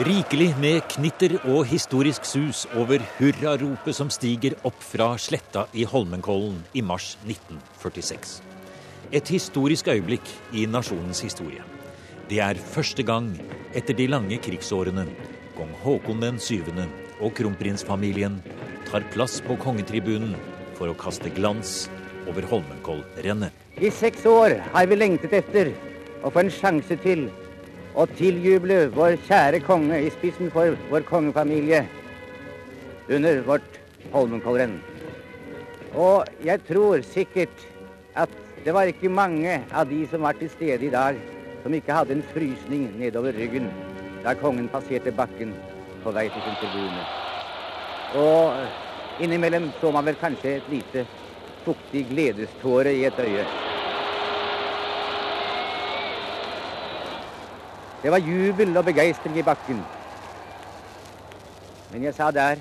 Rikelig med knitter og historisk sus over hurraropet som stiger opp fra sletta i Holmenkollen i mars 1946. Et historisk øyeblikk i nasjonens historie. Det er første gang etter de lange krigsårene kong Haakon den syvende og kronprinsfamilien tar plass på kongetribunen for å kaste glans over Holmenkollrennet. I seks år har vi lengtet etter å få en sjanse til å tiljuble vår kjære konge i spissen for vår kongefamilie under vårt Holmenkollrenn. Og jeg tror sikkert at det var ikke mange av de som var til stede i dag, som ikke hadde en frysning nedover ryggen da kongen passerte bakken på vei til sin tribune. Og innimellom så man vel kanskje et lite fuktig gledeståre i et øye. Det var jubel og begeistring i bakken. Men jeg sa der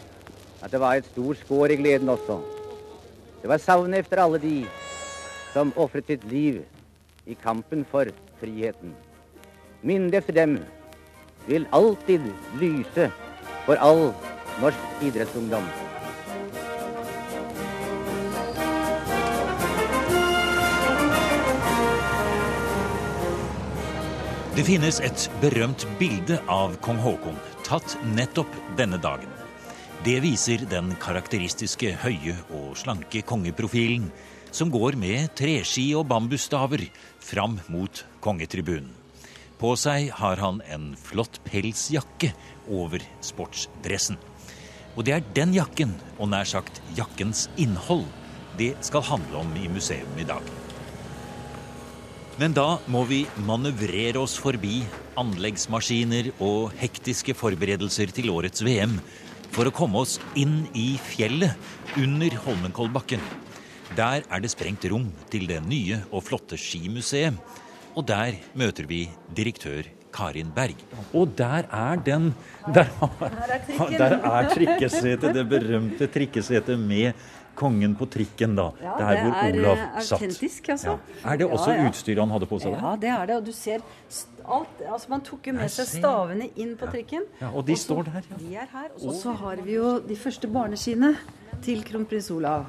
at det var et stor skår i gleden også. Det var savnet efter alle de som ofret sitt liv i kampen for friheten. Minnet efter dem vil alltid lyse for all norsk idrettsungdom. Det finnes et berømt bilde av kong Haakon, tatt nettopp denne dagen. Det viser den karakteristiske høye og slanke kongeprofilen, som går med treski og bambusstaver fram mot kongetribunen. På seg har han en flott pelsjakke over sportsdressen. Og det er den jakken, og nær sagt jakkens innhold, det skal handle om i museum i dag. Men da må vi manøvrere oss forbi anleggsmaskiner og hektiske forberedelser til årets VM for å komme oss inn i fjellet under Holmenkollbakken. Der er det sprengt rom til det nye og flotte skimuseet. Og der møter vi direktør Karin Berg. Og der er den Der, der er trikkesetet, det berømte trikkesetet med kongen på trikken, da. Ja, det er hvor er Olav det satt. autentisk, altså. Ja. Er det også Ja, ja. utstyret han hadde på seg Da? Ja, det er det. Og du ser alt Altså, man tok jo med seg stavene inn på trikken. Ja, og de også, står der, ja. De er her. Og så har vi jo de første barneskiene til kronprins Olav.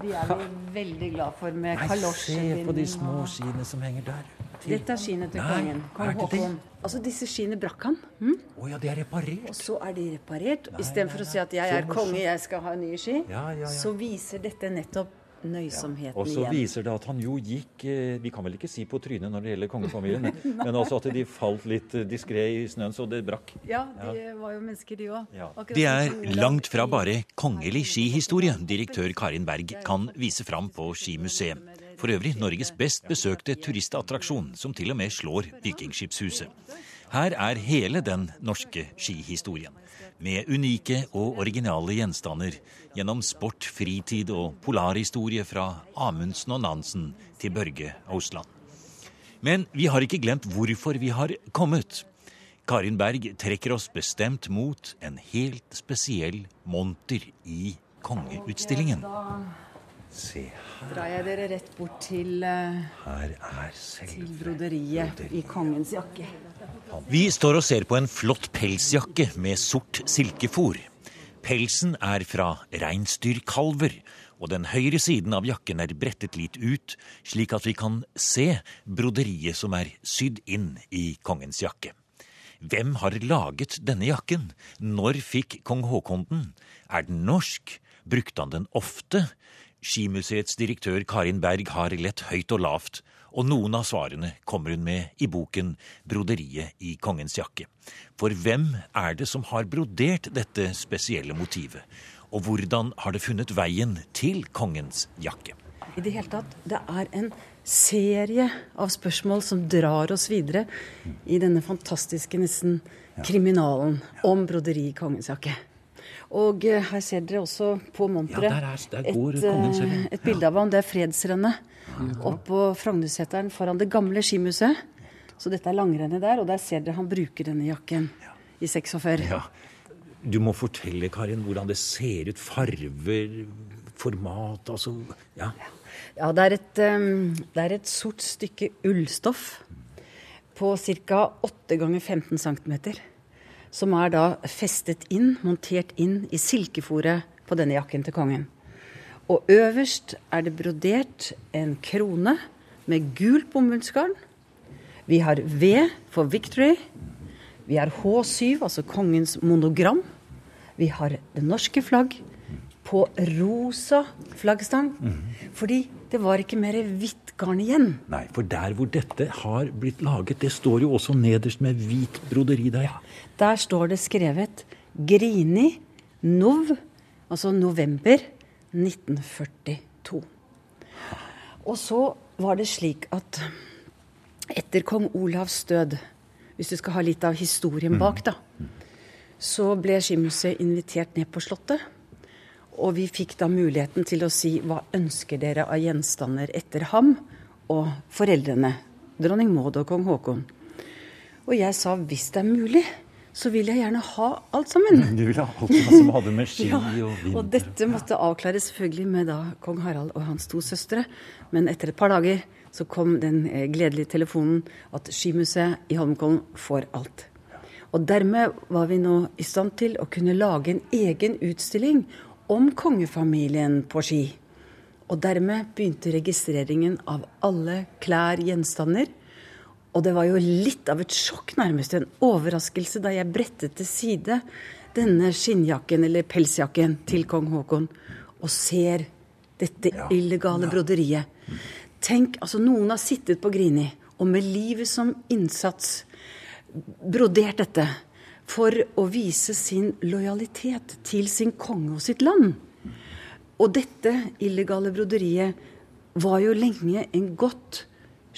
De er vi veldig glad for, med Nei, se på de små skiene som henger der. Dette er skiene til Nei, kongen. Kong? Haakon. Altså, disse skiene brakk han. Hm? oh, ja, de er reparert. Og så er de reparert. Istedenfor å si at jeg er konge, jeg skal ha nye ski, Ja, ja, ja. så viser dette nettopp nøysomheten igjen. Og så igjen. viser det at han jo gikk eh, Vi kan vel ikke si på trynet når det gjelder kongefamilien, men altså at de falt litt diskré i snøen så det brakk. Ja, de var jo mennesker, de òg. Det er langt fra bare kongelig skihistorie direktør Karin Berg kan vise fram på Skimuseet. For øvrig Norges best besøkte turistattraksjon, som til og med slår Vikingskipshuset. Her er hele den norske skihistorien. Med unike og originale gjenstander gjennom sport, fritid og polarhistorie fra Amundsen og Nansen til Børge Ausland. Men vi har ikke glemt hvorfor vi har kommet. Karin Berg trekker oss bestemt mot en helt spesiell monter i kongeutstillingen. Da her. drar jeg dere rett bort til, eh, her er til selve broderiet i kongens jakke. Vi står og ser på en flott pelsjakke med sort silkefòr. Pelsen er fra reinsdyrkalver, og den høyre siden av jakken er brettet litt ut, slik at vi kan se broderiet som er sydd inn i kongens jakke. Hvem har laget denne jakken? Når fikk kong Haakon den? Er den norsk? Brukte han den ofte? Skimuseets direktør Karin Berg har lett høyt og lavt, og noen av svarene kommer hun med i boken Broderiet i kongens jakke. For hvem er det som har brodert dette spesielle motivet? Og hvordan har det funnet veien til kongens jakke? I det hele tatt, det er en serie av spørsmål som drar oss videre i denne fantastiske nesten kriminalen om broderi i kongens jakke. Og eh, her ser dere også på monteret Ja, der er- der går et, eh, et bilde av ham. Det er fredsrennet oppå Frognerseteren foran det gamle skimuseet. Så dette er langrennet der, og der ser dere han bruker denne jakken i 46. Ja, Du må fortelle, Karin, hvordan det ser ut. Farver, format, altså Ja. Ja, det er et, em, det er et sort stykke ullstoff på ca. 8 ganger 15 cm. Som er da festet inn, montert inn i silkefòret på denne jakken til kongen. Og øverst er det brodert en krone med gult bomullsgarn. Vi har V for Victory. Vi har H7, altså kongens monogram. Vi har det norske flagg på rosa flaggstang. Mm. Fordi det var ikke mer hvitt garn igjen. Nei, for der hvor dette har blitt laget, det står jo også nederst med hvit broderi der. Ja, Der står det skrevet Grini Nov, altså november 1942. Og så var det slik at etter kong Olavs død, hvis du skal ha litt av historien bak, da, så ble skimuseet invitert ned på Slottet. Og vi fikk da muligheten til å si hva ønsker dere av gjenstander etter ham og foreldrene, dronning Maud og kong Haakon. Og jeg sa hvis det er mulig, så vil jeg gjerne ha alt sammen. Du vil ha alt som hadde med ski ja, og vind Og dette måtte avklares selvfølgelig med da kong Harald og hans to søstre. Men etter et par dager så kom den eh, gledelige telefonen at Skimuseet i Holmenkollen får alt. Og dermed var vi nå i stand til å kunne lage en egen utstilling om kongefamilien på ski. Og dermed begynte registreringen av alle klær, gjenstander. Og det var jo litt av et sjokk, nærmest en overraskelse, da jeg brettet til side denne skinnjakken, eller pelsjakken, til kong Haakon, og ser dette ja. illegale broderiet. Tenk, altså noen har sittet på Grini og med livet som innsats brodert dette for å vise sin lojalitet til sin konge og sitt land. Og dette illegale broderiet var jo lenge en godt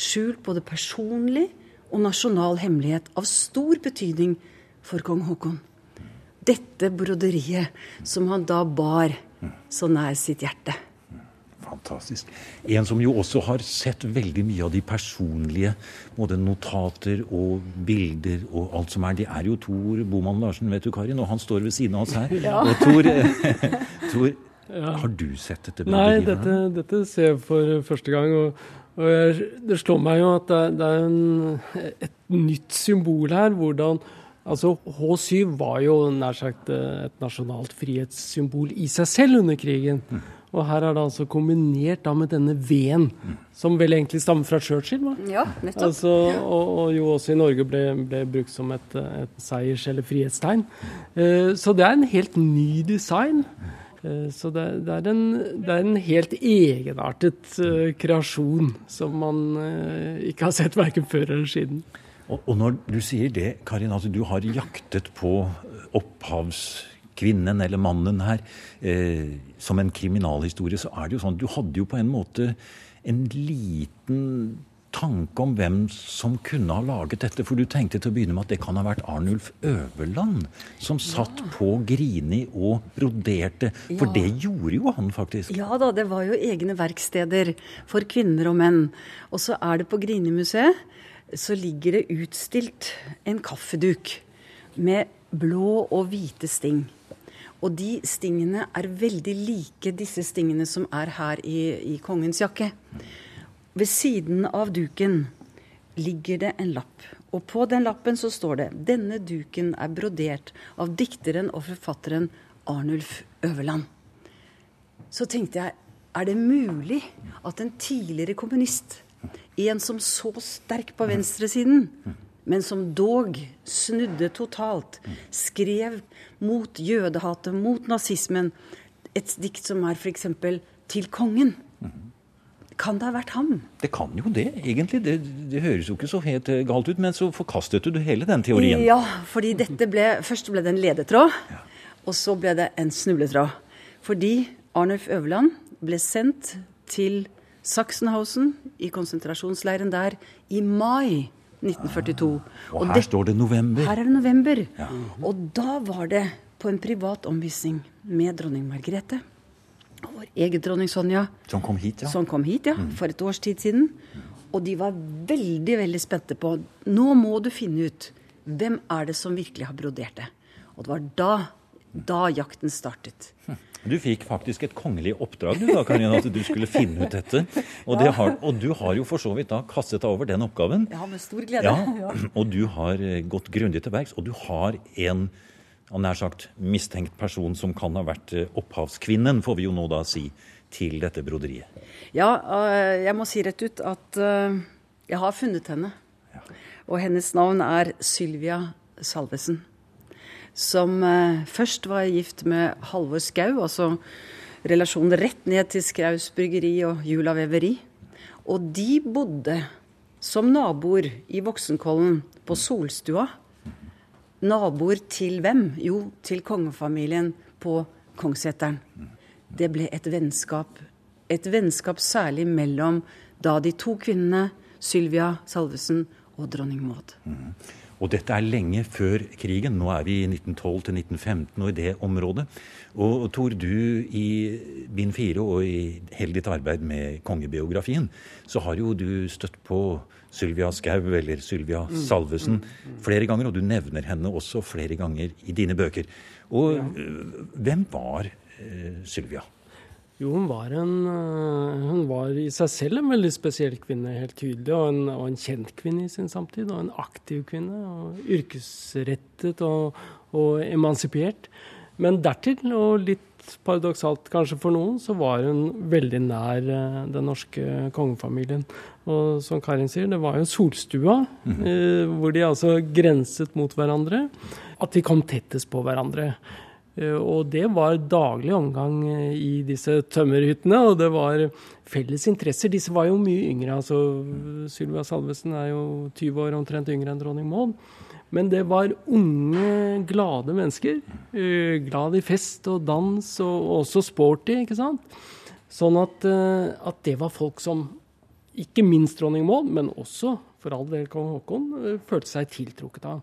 skjult både personlig og nasjonal hemmelighet av stor betydning for kong Haakon. Dette broderiet som han da bar så nær sitt hjerte. Fantastisk. En som jo også har sett veldig mye av de personlige, både notater og bilder og alt som er. Det er jo Tor Boman Larsen, vet du, Karin, og han står ved siden av oss her. Ja. Og Tor, Tor ja. har du sett dette? Nei, dette, dette, ser jeg for første gang. og, og jeg, Det slår meg jo at det, det er en, et nytt symbol her. hvordan Altså, H7 var jo nær sagt et nasjonalt frihetssymbol i seg selv under krigen. Mm. Og her er det altså kombinert da med denne V-en, som vel egentlig stammer fra Churchill? Va? Ja, nettopp. Altså, og, og, jo også i Norge ble, ble brukt som et, et seiers- eller frihetstegn. Eh, så det er en helt ny design. Eh, så det, det, er en, det, er en, helt egenartet uh, kreasjon som man uh, ikke har sett verken før eller siden. Og, og når du sier det, Karin, altså du har jaktet på opphavskvinnen eller mannen her eh, som en kriminalhistorie, så er det jo sånn Du hadde jo på en måte en liten tanke om hvem som kunne ha laget dette. For du tenkte til å begynne med at det kan ha vært Arnulf Øverland som satt ja. på Grini og broderte. For ja. det gjorde jo han faktisk. Ja da, det var jo egne verksteder for kvinner og menn. Og så er det på Grini-museet så ligger det utstilt en kaffeduk med blå og hvite sting. Og de stingene er veldig like disse stingene som er her i, i kongens jakke. Ved siden av duken ligger det en lapp. Og på den lappen så står det denne duken er brodert av dikteren og forfatteren Arnulf Øverland. Så tenkte jeg, er det mulig at en tidligere kommunist, en som så sterk på venstresiden, men som dog snudde totalt. Skrev mot jødehatet, mot nazismen. Et dikt som er f.eks. 'Til kongen'. Kan det ha vært ham? Det kan jo det, egentlig. Det, det, høres jo ikke så helt eh, galt ut. Men så forkastet du hele den teorien. Ja, fordi dette ble Først ble det en ledetråd, ja. og så ble det en snubletråd. Fordi Arnulf Øverland ble sendt til Sachsenhausen, i konsentrasjonsleiren der, i mai 1942. Og, her det, står det november. Her er det november. Ja. Og da var det på en privat omvisning med dronning Margrethe. Og vår egen dronning Sonja. Som kom hit, ja. Som kom hit, ja, mm. For et års tid siden. Og de var veldig, veldig spente på Nå må du finne ut hvem er det som virkelig har brodert det. Og det var da da jakten startet. Du fikk faktisk et kongelig oppdrag du da, Karin, at du skulle finne ut dette. Og, det har, og, du har jo for så vidt da kastet deg over den oppgaven. Ja, med stor glede. Ja, og du har eh, gått grundig til verks. Og du har en nær sagt mistenkt person som kan ha vært eh, opphavskvinnen, får vi jo nå da si, til dette broderiet. Ja, eh, jeg må si rett ut at jeg har funnet henne. Og hennes navn er Sylvia Salvesen som eh, først var gift med Halvor Skau, altså relasjonen rett ned til Skaus bryggeri og Jula veveri. Og de bodde som naboer i Voksenkollen, på Solstua. Naboer til hvem? Jo, til kongefamilien på Kongsseteren. Det ble et vennskap. Et vennskap særlig mellom da de to kvinnene, Sylvia Salvesen og dronning Maud. Mm. Og dette er lenge før krigen. Nå er vi i 1912 til 1915 og i det området. Og Tor, du i bind fire og i hele ditt arbeid med kongebiografien, så har jo du støtt på Sylvia Skau eller Sylvia mm. Salvesen mm. flere ganger, og du nevner henne også flere ganger i dine bøker. Og ja. hvem var uh, Sylvia? Jo, hun var, en, eh, hun var i seg selv en veldig spesiell kvinne, helt tydelig. Og en, og en, kjent kvinne i sin samtid. Og en aktiv kvinne. og Yrkesrettet og, og emansipert. Men dertil, og litt paradoksalt kanskje for noen, så var hun veldig nær eh, den norske kongefamilien. Og som Karin sier, det var jo solstua, mm -hmm. eh, hvor de altså grenset mot hverandre. At de kom tettest på hverandre. Eh, og det var daglig omgang eh, i disse tømmerhyttene, og det var felles interesser. Disse var jo mye yngre. altså Sylvia Salvesen er jo 20 år omtrent yngre enn dronning Maud. Men det var unge, glade mennesker. Eh, glad i fest og dans, og også sporty, ikke sant. Sånn at, at det var folk som, ikke minst dronning Maud, men også for all del kong Haakon, følte seg tiltrukket av.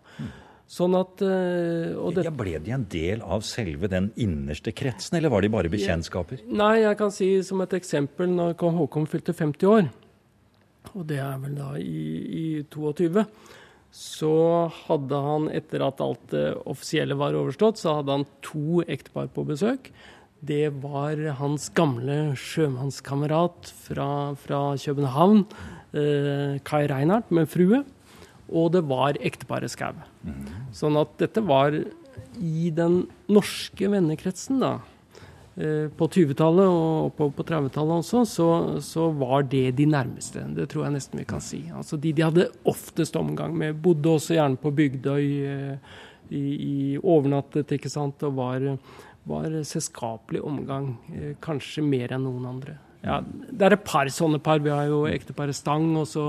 Sånn at, uh, det, ja, ble de en del av selve den innerste kretsen, eller var de bare bekjentskaper? Nei, jeg kan si som et eksempel når kong Haakon fylte 50 år, og det er vel da i, i 22, så hadde han, etter at alt det offisielle var overstått, så hadde han to ektepar på besøk. Det var hans gamle sjømannskamerat fra, fra København, eh, Kai Reinhardt, med frue og det var ekteparet Skau. Mm. Sånn at dette var i den norske vennekretsen, da. Eh, på 20-tallet og på, på 30-tallet også, så, så, var det de nærmeste. Det tror jeg nesten vi kan si. Altså De de hadde oftest omgang med. Bodde også gjerne på Bygdøy, eh, i, i overnattet, ikke sant, og var, var selskapelig omgang. Eh, kanskje mer enn noen andre. Ja, det er et par sånne par. Vi har jo ekteparet Stang også,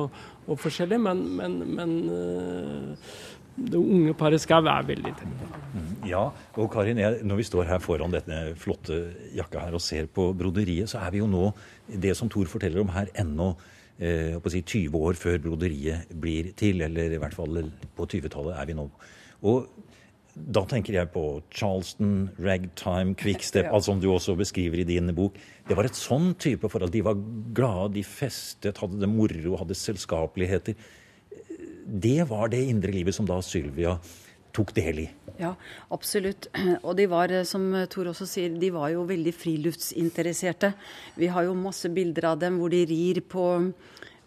og forskjellig, men, men, men uh, det unge paret Skau er veldig tett. Mm, ja, og Karin, jeg, når vi står her foran denne flotte jakka her og ser på broderiet, så er vi jo nå, det som Thor forteller om her, ennå eh, si 20 år før broderiet blir til. Eller i hvert fall på 20-tallet er vi nå. Og da tenker jeg på Charleston, ragtime, quickstep, ja. alt som du også beskriver i din bok. Det var et sånn type forhold. De var glade, de festet, hadde det moro, hadde selskapeligheter. Det var det indre livet som da Sylvia tok del i. Ja, absolutt. Og de var, som Tor også sier, de var jo veldig friluftsinteresserte. Vi har jo masse bilder av dem hvor de rir på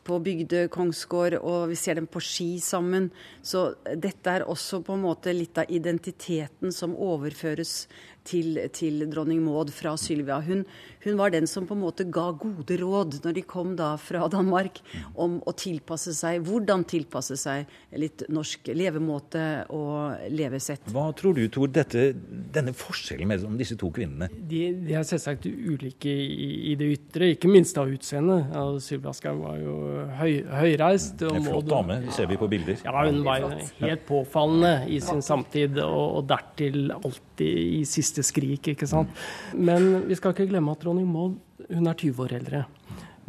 på Bygdø kongsgård, og vi ser dem på ski sammen. Så dette er også på en måte litt av identiteten som overføres til, til dronning Maud fra Sylvia. Hun, hun, var den som på en måte ga gode råd når de kom da fra Danmark, om å tilpasse seg, hvordan tilpasse seg litt norsk levemåte og levesett. Hva tror du, Tor, dette, denne forskjellen mellom disse to kvinnene? De, de er selvsagt ulike i, i, det ytre, ikke minst av utseendet. Altså, Sylvia Skau var jo høy, høyreist. En flott dame, ser vi på bilder. Ja, hun var helt påfallende i sin samtid, og, og dertil alltid i siste siste skrik. ikke sant? Men vi skal ikke glemme at dronning Maud hun er 20 år eldre.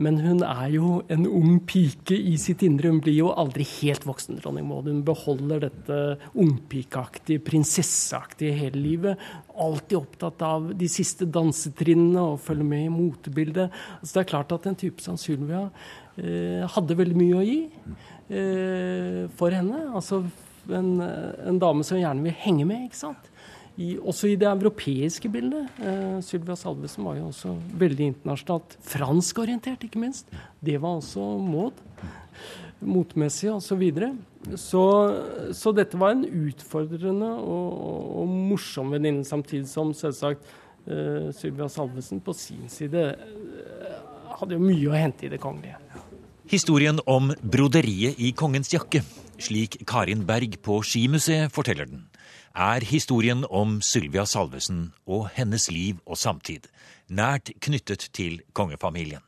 Men hun er jo en ung pike i sitt indre. Hun blir jo aldri helt voksen, dronning Maud. Hun beholder dette ungpikeaktige, prinsesseaktige hele livet. Alltid opptatt av de siste dansetrinnene og følger med i motebildet. Så det er klart at en type som Sylvia eh, hadde veldig mye å gi eh, for henne. Altså en, en, dame som gjerne vil henge med, ikke sant i, også i det europeiske bildet. Eh, Sylvia Salvesen var jo også veldig internasjonalt franskorientert, ikke minst. Det var også Maud. Motmessig osv. Så, videre. så Så dette var en utfordrende og, og morsom venninne, samtidig som selvsagt eh, Sylvia Salvesen på sin side eh, hadde jo mye å hente i det kongelige. Historien om broderiet i kongens jakke, slik Karin Berg på Skimuseet forteller den, er historien om Sylvia Salvesen og hennes liv og samtid, nært knyttet til kongefamilien.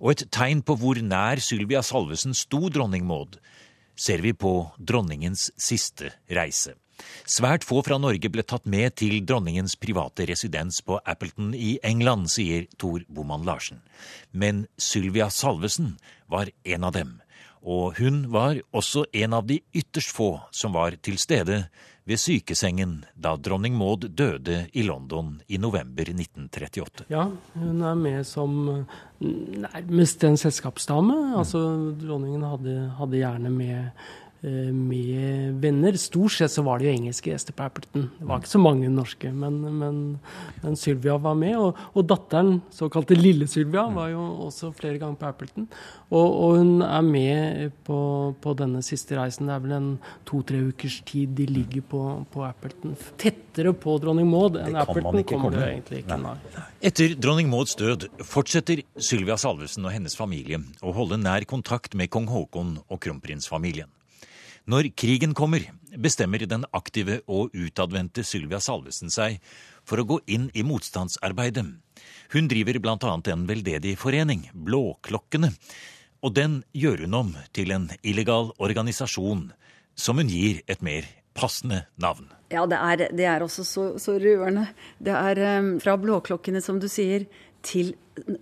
Og et tegn på hvor nær Sylvia Salvesen sto dronning Maud, ser vi på dronningens siste reise. Svært få fra Norge ble tatt med til dronningens private residens på Appleton i England, sier Tor Boman Larsen. Men Sylvia Salvesen var en av dem, og hun var også en av de ytterst få som var til stede ved sykesengen da dronning Maud døde i London i november 1938. Ja, hun er med som nærmest en selskapsdame. Altså, dronningen hadde, hadde gjerne med Eh, med venner. Stort sett så var det jo engelske gjester på Appleton. Det var ikke så mange norske, men, men, men Sylvia var med. Og, og datteren, såkalte Lille-Sylvia, var jo også flere ganger på Appleton. Og, og hun er med på, på, denne siste reisen. Det er vel en to-tre ukers tid de ligger på, på Appleton. Tettere på dronning Maud enn Appleton kommer det egentlig ikke. Nei. Etter dronning Mauds død fortsetter Sylvia Salvesen og hennes familie å holde nær kontakt med kong Haakon og kronprinsfamilien. Når krigen kommer, bestemmer den aktive og utadvendte Sylvia Salvesen seg for å gå inn i motstandsarbeidet. Hun driver bl.a. en veldedig forening, Blåklokkene, og den gjør hun om til en illegal organisasjon som hun gir et mer passende navn. Ja, det er, det er også så, så, rørende. Det er um, fra Blåklokkene, som du sier, til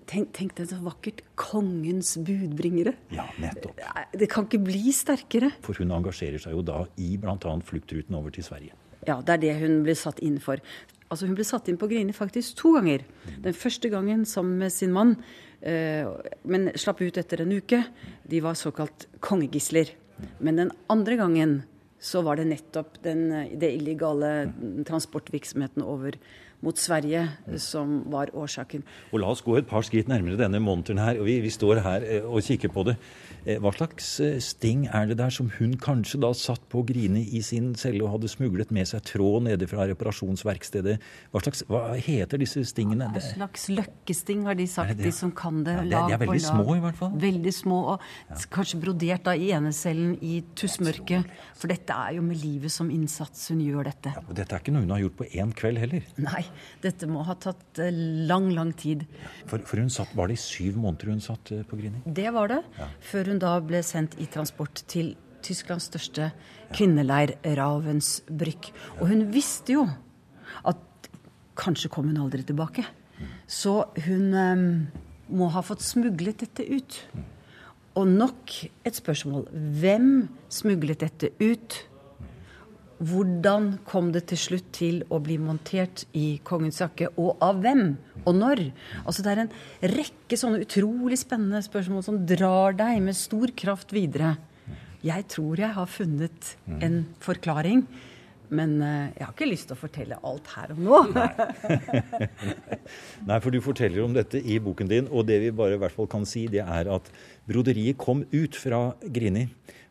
Tenk, tenk det så vakkert. Kongens budbringere. Ja, nettopp. Det kan ikke bli sterkere. For hun engasjerer seg jo da i bl.a. fluktruten over til Sverige. Ja, det er det hun blir satt inn for. Altså Hun ble satt inn på Grini faktisk to ganger. Den første gangen sammen med sin mann, eh, men slapp ut etter en uke. De var såkalt kongegisler. Men den andre gangen så var det nettopp den, det illegale transportvirksomheten over mot Sverige som var årsaken. Og La oss gå et par skritt nærmere denne monteren her. og vi, vi står her eh, og kikker på det. Eh, hva slags eh, sting er det der som hun kanskje da satt på Grini i sin celle og hadde smuglet med seg tråd nede fra reparasjonsverkstedet? Hva, slags, hva heter disse stingene? Hva slags løkkesting, har de sagt, de som kan det. Ja, de er veldig små, i hvert fall. Veldig små, og ja. kanskje brodert da i enecellen i tussmørket. For dette er jo med livet som innsats hun gjør dette. Ja, og dette er ikke noe hun har gjort på én kveld heller? Nei, dette må ha tatt eh, lang, lang tid. For, for hun satt, Var det i syv måneder hun satt på Grini? Det var det. Før hun da ble sendt i transport til Tysklands største kvinneleir, Ravensbrück. Og hun visste jo at kanskje kom hun aldri tilbake. Så hun um, må ha fått smuglet dette ut. Og nok et spørsmål. Hvem smuglet dette ut? Hvordan kom det til slutt til å bli montert i kongens jakke, og av hvem? Og når? Altså Det er en rekke sånne utrolig spennende spørsmål som drar deg med stor kraft videre. Jeg tror jeg har funnet en forklaring. Men uh, jeg har ikke lyst til å fortelle alt her og nå. Nei. Nei, for du forteller om dette i boken din, og det vi bare i hvert fall kan si, det er at broderiet kom ut fra Grini,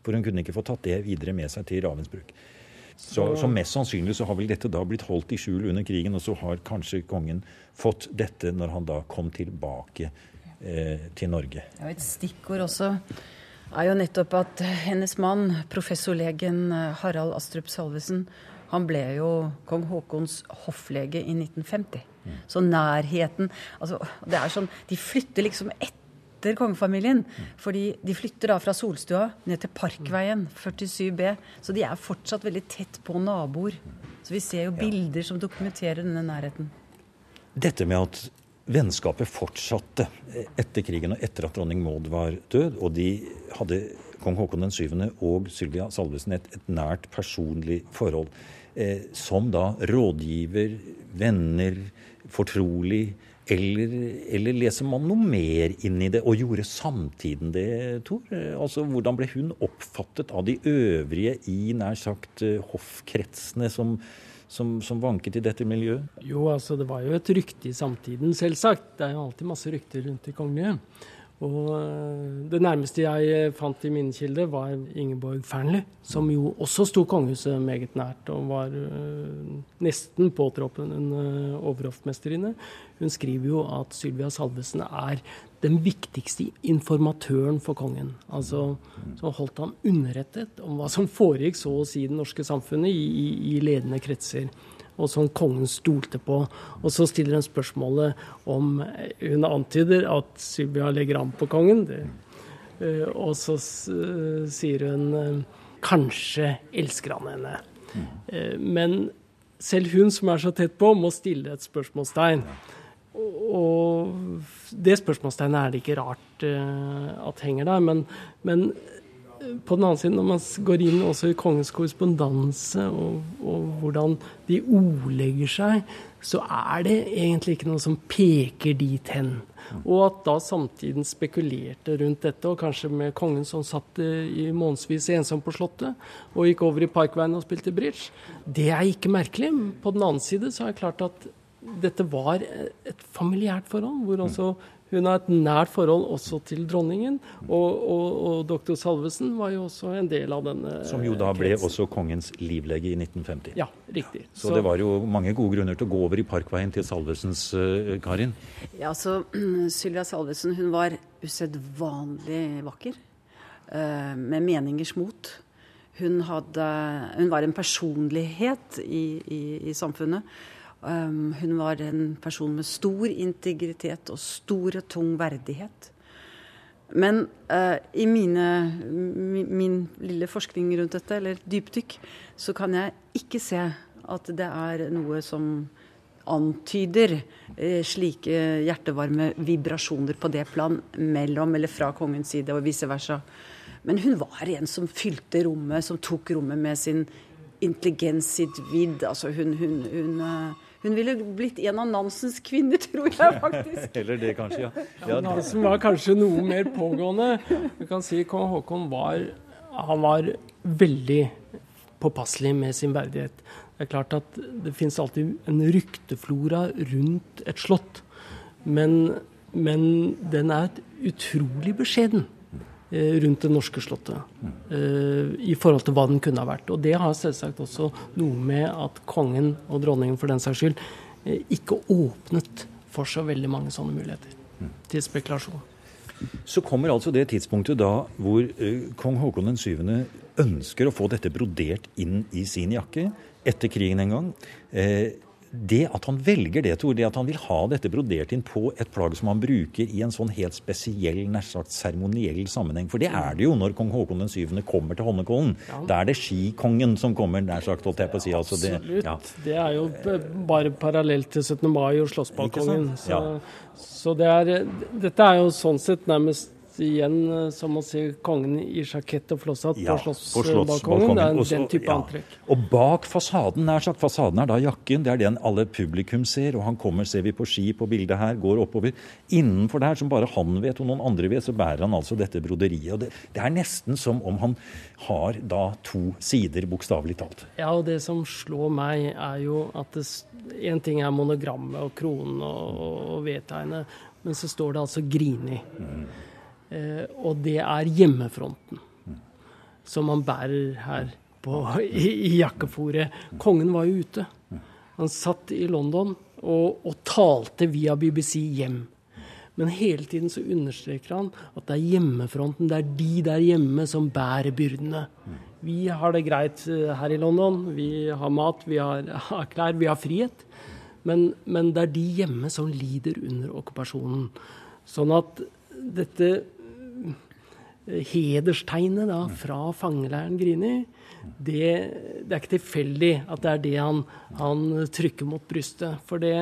for hun kunne ikke få tatt det videre med seg til Ravensbruk. Så, så, mest sannsynlig så har vel dette da blitt holdt i skjul under krigen, og så har kanskje kongen fått dette når han da kom tilbake eh, til Norge. Ja, et stikkord også er jo nettopp at hennes mann, professorlegen eh, Harald Astrup Salvesen, han ble jo kong Haakons hofflege i 1950. Mm. Så nærheten altså, det er sånn, De flytter liksom etter kongefamilien. Mm. Fordi de flytter da fra Solstua ned til Parkveien 47B. Så de er fortsatt veldig tett på naboer. Så vi ser jo bilder som dokumenterer denne nærheten. Dette med at vennskapet fortsatte etter krigen og etter at dronning Maud var død, og de hadde kong Haakon 7. og Sylvia Salvesen et, et nært personlig forhold. Eh, som da rådgiver, venner, fortrolig eller, eller, leser man noe mer inn i det? Og gjorde samtiden det, Tor? Altså, Hvordan ble hun oppfattet av de øvrige i nær sagt eh, hoffkretsene som, som, som, vanket i dette miljøet? Jo, altså det var jo et rykte i samtiden, selvsagt. Det er jo alltid masse rykter rundt de kongelige. Og eh, det nærmeste jeg eh, fant i minnekilde, var Ingeborg Fearnley, som jo også sto kongehuset meget nært, og var uh, nesten påtroppen en uh, overhoftmesterinne. Hun skriver jo at Sylvia Salvesen er den viktigste informatøren for kongen. Altså, som holdt han underrettet om hva som foregikk så å si det norske samfunnet i, i, i ledende kretser og som kongen stolte på. Og så stiller hun spørsmålet om Hun antyder at Sylvia legger an på kongen. Eh, og så uh, sier hun kanskje elsker han henne. Men selv hun som er så tett på, må stille et spørsmålstegn. Og det spørsmålstegnet er det ikke rart at henger der, men, men på den annen side, når man går inn også i kongens korrespondanse og, og, hvordan de ordlegger seg, så er det egentlig ikke noe som peker dit hen. Og at da samtiden spekulerte rundt dette, og kanskje med kongen som satt i månedsvis ensom på Slottet og gikk over i Parkveien og spilte bridge, det er ikke merkelig. På den annen side så er det klart at dette var et familiært forhold, hvor også hun har et nært forhold også til dronningen. Og, og, og doktor Salvesen var jo også en del av denne Som jo da ble også kongens livlege i 1950. Ja, riktig. Så, Så, det var jo mange gode grunner til å gå over i Parkveien til Salvesens, uh, Karin? Ja, så Sylvia Salvesen hun var usedvanlig vakker. Uh, med meningers mot. Hun, hadde, hun var en personlighet i, i, i samfunnet. Um, hun var en person med stor integritet og stor og tung verdighet. Men uh, i mine, min, min, lille forskning rundt dette, eller dypdykk, så kan jeg ikke se at det er noe som antyder uh, slike hjertevarme vibrasjoner på det plan mellom eller fra kongens side og vice versa. Men hun var en som fylte rommet, som tok rommet med sin intelligens, sitt vidd. Altså hun, hun, hun uh, hun ville blitt en av Nansens kvinner, tror jeg faktisk. Eller det, kanskje, ja. ja Nansen var kanskje noe mer pågående. Vi kan si kong Haakon var, han var veldig påpasselig med sin verdighet. Det er klart at det finnes alltid en rykteflora rundt et slott. Men, men den er utrolig beskjeden. Eh, rundt det norske slottet. Uh, I forhold til hva den kunne ha vært. Og det har selvsagt også noe med at kongen og dronningen for den saks skyld uh, ikke åpnet for så veldig mange sånne muligheter til spekulasjon. Så kommer altså det tidspunktet da hvor kong Haakon 7. ønsker å få dette brodert inn i sin jakke etter krigen en gang det at han velger det, Tor, det at han vil ha dette brodert inn på et plagg som han bruker i en sånn helt spesiell, nær sagt seremoniell sammenheng. For det er det jo når kong Haakon 7. kommer til Holmenkollen. Ja. Da er det skikongen som kommer, nær sagt, holdt jeg på å si. Altså det, Absolutt. Ja. Det er jo bare parallelt til 17. mai og Slottsbalkongen. Så, ja. så det er, dette er jo sånn sett nærmest igjen eh, som å se kongen i sjakett og flosshatt ja, på slottsbalkongen. Det er den type ja. antrekk. Og bak fasaden, nær sagt, fasaden er da jakken. Det er den alle publikum ser. Og han kommer, ser vi på ski på bildet her, går oppover. Innenfor der, som bare han vet og noen andre vet, så bærer han altså dette broderiet. Og det, det er nesten som om han har da to sider, bokstavelig talt. Ja, og det som slår meg, er jo at én ting er monogrammet og kronen og, og vedtegnet, men så står det altså Grini. Mm. Eh, og det er hjemmefronten som han bærer her på, i, i jakkefòret. Kongen var jo ute. Han satt i London og, og, talte via BBC hjem. Men hele tiden så understreker han at det er hjemmefronten, det er de der hjemme som bærer byrdene. Vi har det greit eh, her i London. Vi har mat, vi har, har klær, vi har frihet. Men, men det er de hjemme som lider under okkupasjonen. Sånn at dette hederstegnet da, fra fangeleiren Grini, det, det, er ikke tilfeldig at det er det han, han trykker mot brystet. For det,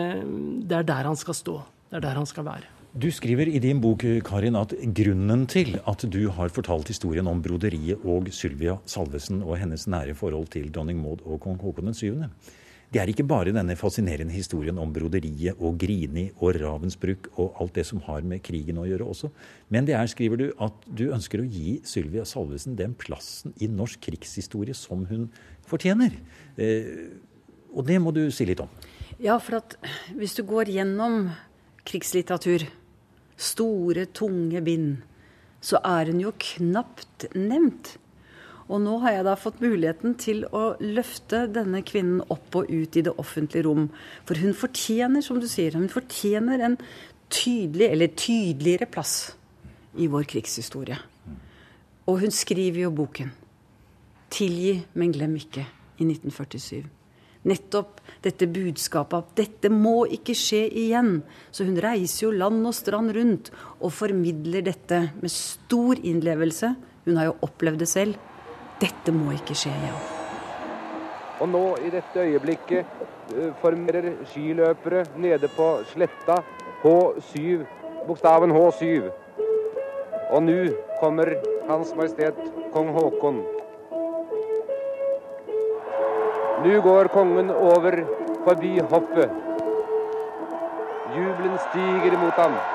det, er der han skal stå. Det er der han skal være. Du skriver i din bok Karin, at grunnen til at du har fortalt historien om broderiet og Sylvia Salvesen og hennes nære forhold til dronning Maud og kong Haakon 7., det er ikke bare denne fascinerende historien om broderiet og Grini og Ravensbrück og alt det som har med krigen å gjøre også. Men det er, skriver du, at du ønsker å gi Sylvia Salvesen den plassen i norsk krigshistorie som hun fortjener. Eh, Og det må du si litt om. Ja, for at hvis du går gjennom krigslitteratur, store, tunge bind, så er hun jo knapt nevnt. Og nå har jeg da fått muligheten til å løfte denne kvinnen opp og ut i det offentlige rom. For hun fortjener, som du sier, hun fortjener en tydelig, eller tydeligere plass i vår krigshistorie. Og hun skriver jo boken 'Tilgi, men glem ikke' i 1947. Nettopp dette budskapet at dette må ikke skje igjen. Så hun reiser jo land og strand rundt og formidler dette med stor innlevelse. Hun har jo opplevd det selv. Dette må ikke skje igjen. Og nå i dette øyeblikket uh, formerer skiløpere nede på sletta H7, bokstaven H7. Og nå kommer Hans Majestet Kong Haakon. Nå går kongen over forbi hoppet. Jubelen stiger mot ham.